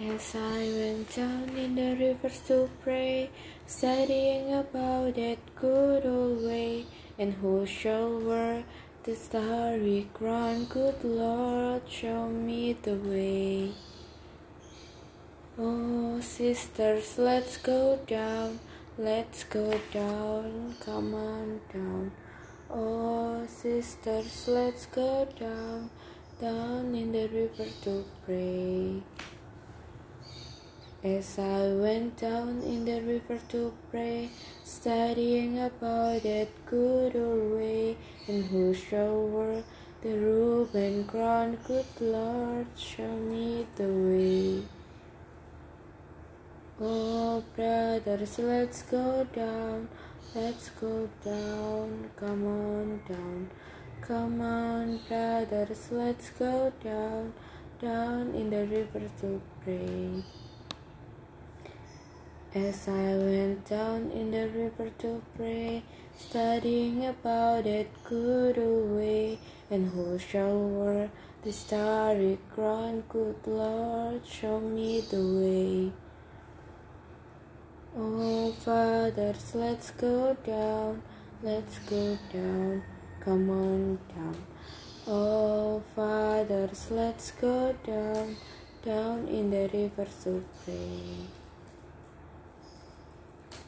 As I went down in the rivers to pray, studying about that good old way, and who shall wear the starry crown? Good Lord, show me the way. Oh, sisters, let's go down, let's go down, come on down. Oh, sisters, let's go down, down in the river to pray. As I went down in the river to pray, studying about that good old way, and who shall the robe and crown, good Lord, show me the way. Oh, brothers, let's go down, let's go down, come on down. Come on, brothers, let's go down, down in the river to pray. As I went down in the river to pray, studying about that good way, and who shall wear the starry crown, good Lord, show me the way. Oh, fathers, let's go down, let's go down, come on down. Oh, fathers, let's go down, down in the river to pray.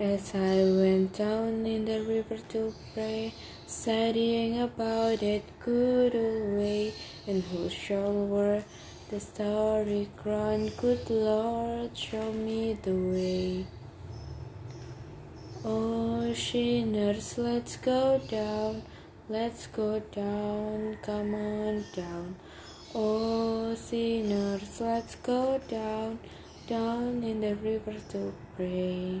As I went down in the river to pray, studying about that good old way, and who shall wear the starry crown, good Lord, show me the way. Oh, sinners, let's go down, let's go down, come on down. Oh, sinners, let's go down, down in the river to pray.